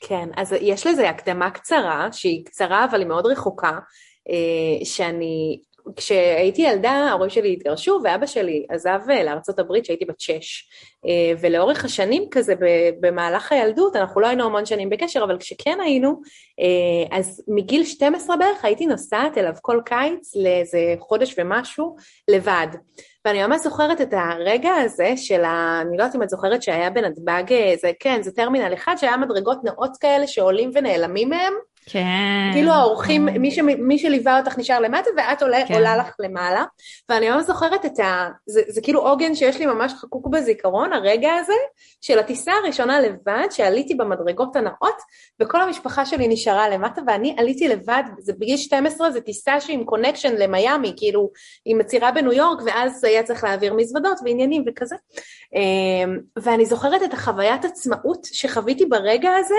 כן, אז יש לזה הקדמה קצרה, שהיא קצרה אבל היא מאוד רחוקה, שאני כשהייתי ילדה, ההורים שלי התגרשו ואבא שלי עזב אה, הברית כשהייתי בת שש. אה, ולאורך השנים כזה במהלך הילדות, אנחנו לא היינו המון שנים בקשר, אבל כשכן היינו, אה, אז מגיל 12 בערך הייתי נוסעת אליו כל קיץ לאיזה חודש ומשהו לבד. ואני ממש זוכרת את הרגע הזה של ה... אני לא יודעת אם את זוכרת שהיה בנתב"ג, זה כן, זה טרמינל אחד שהיה מדרגות נאות כאלה שעולים ונעלמים מהם. כן. כאילו האורחים, מי, ש, מי שליווה אותך נשאר למטה ואת עולה, כן. עולה לך למעלה. ואני ממש זוכרת את ה... זה, זה כאילו עוגן שיש לי ממש חקוק בזיכרון, הרגע הזה של הטיסה הראשונה לבד, שעליתי במדרגות הנאות, וכל המשפחה שלי נשארה למטה, ואני עליתי לבד, זה בגיל 12, זו טיסה שהיא עם קונקשן למיאמי, כאילו, עם עצירה בניו יורק, ואז היה צריך להעביר מזוודות ועניינים וכזה. אמ, ואני זוכרת את החוויית עצמאות שחוויתי ברגע הזה,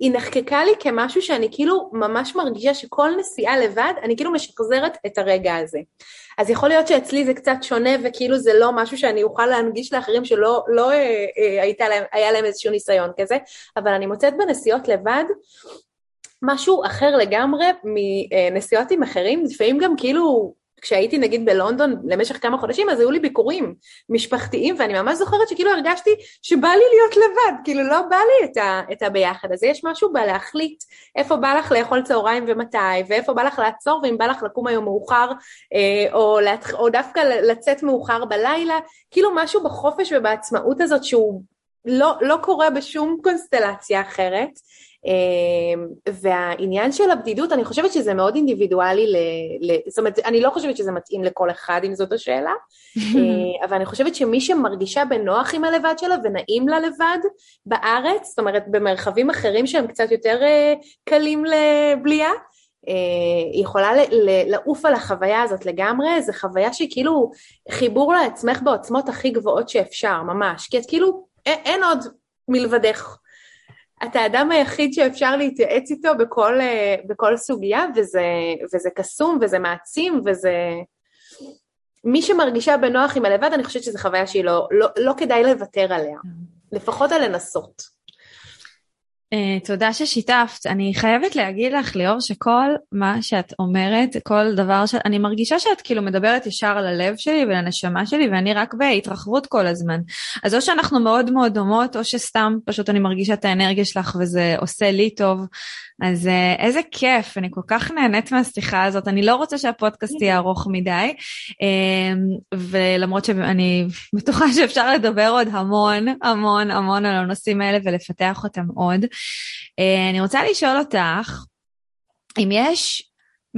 היא נחקקה לי כמשהו שאני כאילו ממש מרגישה שכל נסיעה לבד, אני כאילו משחזרת את הרגע הזה. אז יכול להיות שאצלי זה קצת שונה וכאילו זה לא משהו שאני אוכל להנגיש לאחרים שלא לא, אה, אה, הייתה להם, היה להם איזשהו ניסיון כזה, אבל אני מוצאת בנסיעות לבד משהו אחר לגמרי מנסיעות עם אחרים, לפעמים גם כאילו כשהייתי נגיד בלונדון למשך כמה חודשים, אז היו לי ביקורים משפחתיים, ואני ממש זוכרת שכאילו הרגשתי שבא לי להיות לבד, כאילו לא בא לי את, ה, את הביחד. אז יש משהו בלהחליט איפה בא לך לאכול צהריים ומתי, ואיפה בא לך לעצור, ואם בא לך לקום היום מאוחר, אה, או. או דווקא לצאת מאוחר בלילה, כאילו משהו בחופש ובעצמאות הזאת שהוא לא, לא קורה בשום קונסטלציה אחרת. אמ, והעניין של הבדידות, אני חושבת שזה מאוד אינדיבידואלי, ל, ל, זאת אומרת, אני לא חושבת שזה מתאים לכל אחד אם זאת השאלה, אה, אבל אני חושבת שמי שמרגישה בנוח עם הלבד שלה ונעים לה לבד בארץ, זאת אומרת במרחבים אחרים שהם קצת יותר אה, קלים לבליעה, היא אה, יכולה לעוף על החוויה הזאת לגמרי, זו חוויה שהיא כאילו חיבור לעצמך בעוצמות הכי גבוהות שאפשר, ממש, כי את כאילו, אין עוד מלבדך. אתה האדם היחיד שאפשר להתייעץ איתו בכל, אה, בכל סוגיה, וזה, וזה קסום וזה מעצים וזה... מי שמרגישה בנוח עם הלבד, אני חושבת שזו חוויה שהיא לא, לא, לא כדאי לוותר עליה, לפחות על לנסות. Uh, תודה ששיתפת. אני חייבת להגיד לך, ליאור, שכל מה שאת אומרת, כל דבר ש... אני מרגישה שאת כאילו מדברת ישר על הלב שלי ולנשמה שלי, ואני רק בהתרחבות כל הזמן. אז או שאנחנו מאוד מאוד דומות, או שסתם פשוט אני מרגישה את האנרגיה שלך וזה עושה לי טוב. אז אה, איזה כיף, אני כל כך נהנית מהשיחה הזאת. אני לא רוצה שהפודקאסט יהיה ארוך מדי, אמ, ולמרות שאני בטוחה שאפשר לדבר עוד המון, המון, המון על הנושאים האלה ולפתח אותם עוד. אה, אני רוצה לשאול אותך, אם יש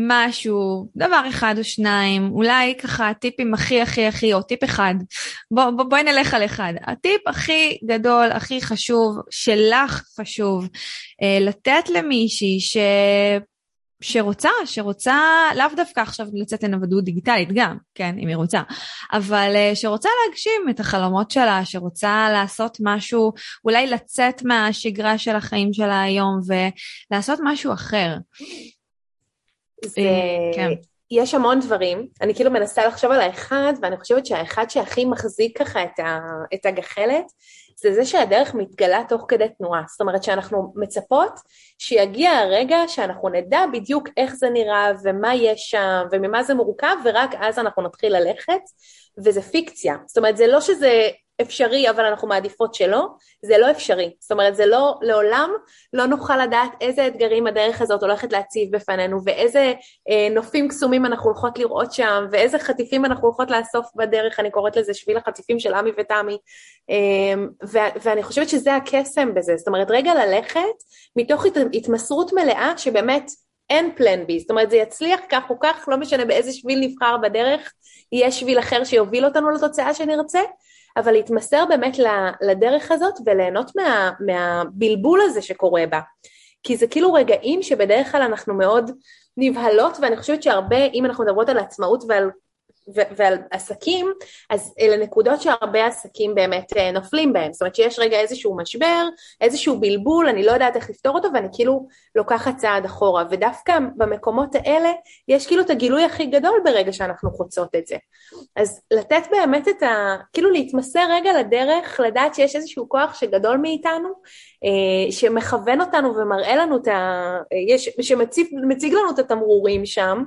משהו, דבר אחד או שניים, אולי ככה הטיפים הכי הכי הכי, או טיפ אחד, בוא, בוא, בואי נלך על אחד. הטיפ הכי גדול, הכי חשוב, שלך חשוב, אה, לתת למישהי ש... שרוצה, שרוצה לאו דווקא עכשיו לצאת לנוודות דיגיטלית גם, כן, אם היא רוצה, אבל uh, שרוצה להגשים את החלומות שלה, שרוצה לעשות משהו, אולי לצאת מהשגרה של החיים שלה היום ולעשות משהו אחר. זה... כן. יש המון דברים, אני כאילו מנסה לחשוב על האחד, ואני חושבת שהאחד שהכי מחזיק ככה את, ה, את הגחלת, זה זה שהדרך מתגלה תוך כדי תנועה. זאת אומרת שאנחנו מצפות שיגיע הרגע שאנחנו נדע בדיוק איך זה נראה ומה יש שם וממה זה מורכב, ורק אז אנחנו נתחיל ללכת, וזה פיקציה. זאת אומרת, זה לא שזה אפשרי אבל אנחנו מעדיפות שלא, זה לא אפשרי. זאת אומרת, זה לא, לעולם לא נוכל לדעת איזה אתגרים הדרך הזאת הולכת להציב בפנינו, ואיזה אה, נופים קסומים אנחנו הולכות לראות שם, ואיזה חטיפים אנחנו הולכות לאסוף בדרך, אני קוראת לזה שביל החטיפים של עמי ותמי, אה, ו- ואני חושבת שזה הקסם בזה, זאת אומרת, רגע ללכת מתוך הת- התמסרות מלאה שבאמת אין פלן בי, זאת אומרת זה יצליח כך או כך, לא משנה באיזה שביל נבחר בדרך, יהיה שביל אחר שיוביל אותנו לתוצאה שנרצה, אבל להתמסר באמת לדרך הזאת וליהנות מה, מהבלבול הזה שקורה בה. כי זה כאילו רגעים שבדרך כלל אנחנו מאוד נבהלות, ואני חושבת שהרבה, אם אנחנו מדברות על עצמאות ועל ועל עסקים, אז אלה נקודות שהרבה עסקים באמת אה, נופלים בהם, זאת אומרת שיש רגע איזשהו משבר, איזשהו בלבול, אני לא יודעת איך לפתור אותו ואני כאילו לוקחת צעד אחורה, ודווקא במקומות האלה יש כאילו את הגילוי הכי גדול ברגע שאנחנו חוצות את זה. אז לתת באמת את ה... כאילו להתמסר רגע לדרך, לדעת שיש איזשהו כוח שגדול מאיתנו, אה, שמכוון אותנו ומראה לנו את ה... יש... שמציג לנו את התמרורים שם, אה,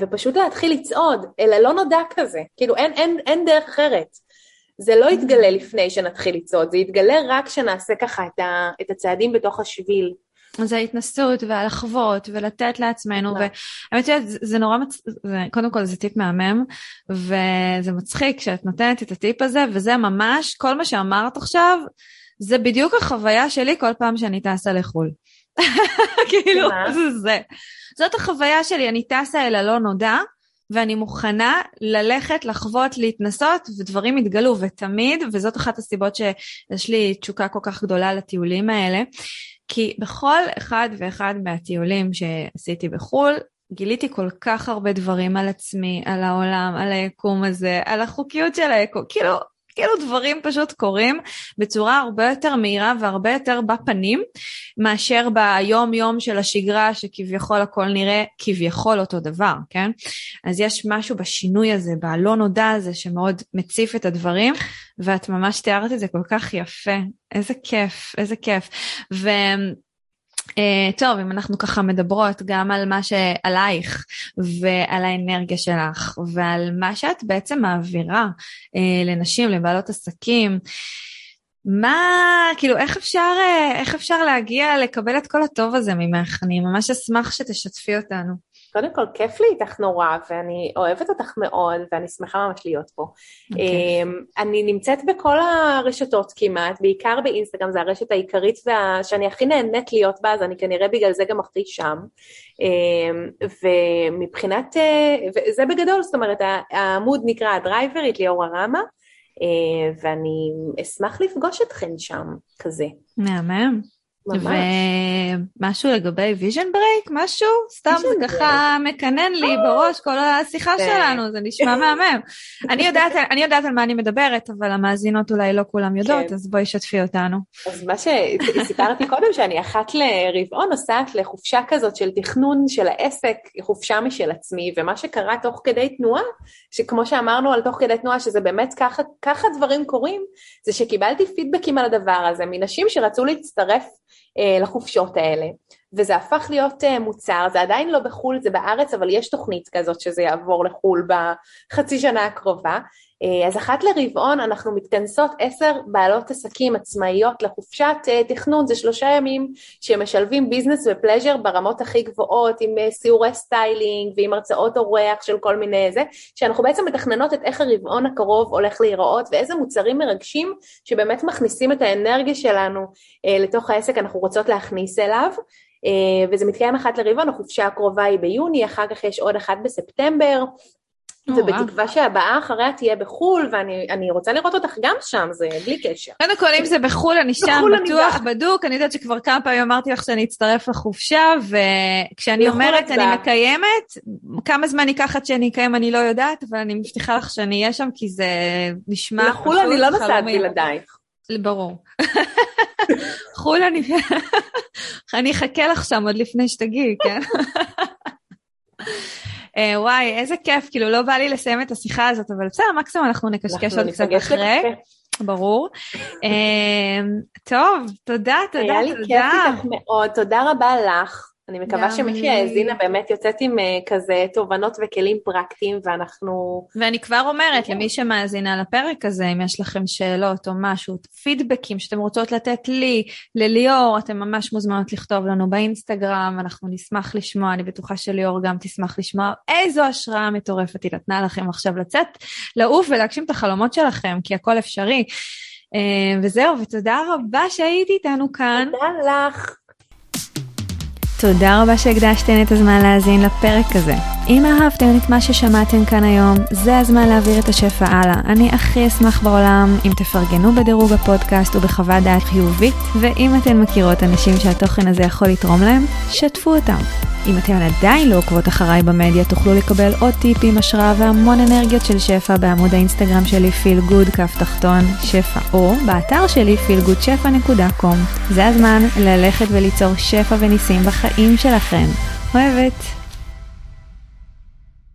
ופשוט להתחיל לצעוד אל הלא נודע כזה, כאילו אין, אין, אין דרך אחרת. זה לא יתגלה לפני שנתחיל לצעוד, זה יתגלה רק כשנעשה ככה את, ה, את הצעדים בתוך השביל. זה ההתנסות והלחוות ולתת לעצמנו, והאמת שזה זה נורא, מצ... זה, קודם כל זה טיפ מהמם, וזה מצחיק שאת נותנת את הטיפ הזה, וזה ממש, כל מה שאמרת עכשיו, זה בדיוק החוויה שלי כל פעם שאני טסה לחו"ל. כאילו, זה זה. זאת החוויה שלי, אני טסה אל הלא נודע, ואני מוכנה ללכת, לחוות, להתנסות, ודברים יתגלו, ותמיד, וזאת אחת הסיבות שיש לי תשוקה כל כך גדולה לטיולים האלה, כי בכל אחד ואחד מהטיולים שעשיתי בחו"ל, גיליתי כל כך הרבה דברים על עצמי, על העולם, על היקום הזה, על החוקיות של היקום, כאילו כאילו דברים פשוט קורים בצורה הרבה יותר מהירה והרבה יותר בפנים מאשר ביום יום של השגרה שכביכול הכל נראה כביכול אותו דבר, כן? אז יש משהו בשינוי הזה, בלא נודע הזה שמאוד מציף את הדברים ואת ממש תיארת את זה כל כך יפה, איזה כיף, איזה כיף. ו... Uh, טוב, אם אנחנו ככה מדברות גם על מה שעלייך ועל האנרגיה שלך ועל מה שאת בעצם מעבירה uh, לנשים, לבעלות עסקים, מה, כאילו, איך אפשר, uh, איך אפשר להגיע לקבל את כל הטוב הזה ממך? אני ממש אשמח שתשתפי אותנו. קודם כל, כיף לי איתך נורא, ואני אוהבת אותך מאוד, ואני שמחה ממש להיות פה. Okay. אוקיי. אמ, אני נמצאת בכל הרשתות כמעט, בעיקר באינסטגרם, זו הרשת העיקרית וה... שאני הכי נהנית להיות בה, אז אני כנראה בגלל זה גם הכי שם. אמ, ומבחינת, אה, וזה בגדול, זאת אומרת, העמוד נקרא הדרייברית ליאור ארמה, אה, ואני אשמח לפגוש אתכן שם, כזה. מהמם. ומשהו לגבי vision break? משהו? סתם זה ככה מקנן לי בראש כל השיחה. שלנו, זה נשמע מהמם. אני יודעת על מה אני מדברת, אבל המאזינות אולי לא כולם יודעות, כן. אז בואי שתפי אותנו. אז מה שסיפרתי קודם, שאני אחת לרבעון נוסעת לחופשה כזאת של תכנון של העסק, חופשה משל עצמי, ומה שקרה תוך כדי תנועה, שכמו שאמרנו על תוך כדי תנועה, שזה באמת ככה דברים קורים, זה שקיבלתי פידבקים על הדבר הזה מנשים שרצו להצטרף לחופשות האלה. וזה הפך להיות אה, מוצר, זה עדיין לא בחו"ל, זה בארץ, אבל יש תוכנית כזאת שזה יעבור לחו"ל בחצי שנה הקרובה. אה, אז אחת לרבעון אנחנו מתכנסות עשר בעלות עסקים עצמאיות לחופשת תכנון, זה שלושה ימים שמשלבים business ו pleasure ברמות הכי גבוהות, עם סיורי styling ועם הרצאות אורח של כל מיני זה, שאנחנו בעצם מתכננות את איך הרבעון הקרוב הולך להיראות ואיזה מוצרים מרגשים שבאמת מכניסים את האנרגיה שלנו לתוך העסק, אנחנו רוצות להכניס אליו. אה, וזה מתקיים אחת לרבעון, החופשה הקרובה היא ביוני, אחר כך יש עוד אחת בספטמבר, ובתקווה שהבאה אחריה תהיה בחו"ל, ואני רוצה לראות אותך גם שם, זה בלי קשר. קודם כל, אם זה בחו"ל, אני שם בטוח, בדוק, אני יודעת שכבר כמה פעמים אמרתי לך שאני אצטרף לחופשה, וכשאני אומרת אני מקיימת, כמה זמן ייקח עד שאני אקיים אני לא יודעת, אבל אני מבטיחה לך שאני אהיה שם, כי זה נשמע פשוט חלומי. לחו"ל אני לא נוסעת בלעדייך. ברור. חו"ל אני... אני אחכה לך שם עוד לפני שתגיעי, כן? אה, וואי, איזה כיף, כאילו לא בא לי לסיים את השיחה הזאת, אבל בסדר, מקסימום אנחנו נקשקש עוד קצת אחרי. ברור. אה, טוב, תודה, תודה, תודה. היה לי כיף איתך מאוד, תודה רבה לך. אני מקווה שמי שהאזינה באמת יוצאת עם כזה תובנות וכלים פרקטיים ואנחנו... ואני כבר אומרת למי שמאזינה לפרק הזה, אם יש לכם שאלות או משהו, פידבקים שאתם רוצות לתת לי, לליאור, אתם ממש מוזמנות לכתוב לנו באינסטגרם, אנחנו נשמח לשמוע, אני בטוחה שליאור גם תשמח לשמוע איזו השראה מטורפת היא נתנה לכם עכשיו לצאת, לעוף ולהגשים את החלומות שלכם, כי הכל אפשרי. וזהו, ותודה רבה שהיית איתנו כאן. תודה לך. תודה רבה שהקדשתן את הזמן להאזין לפרק הזה. אם אהבתם את מה ששמעתם כאן היום, זה הזמן להעביר את השפע הלאה. אני הכי אשמח בעולם אם תפרגנו בדירוג הפודקאסט ובחוות דעת חיובית, ואם אתן מכירות אנשים שהתוכן הזה יכול לתרום להם, שתפו אותם. אם אתן עדיין לא עוקבות אחריי במדיה, תוכלו לקבל עוד טיפים, השראה והמון אנרגיות של שפע בעמוד האינסטגרם שלי פיל גוד כף תחתון שפע, או באתר שלי feelgoodשפע.com. זה הזמן ללכת וליצור שפע וניסים בחיים שלכם. אוהבת.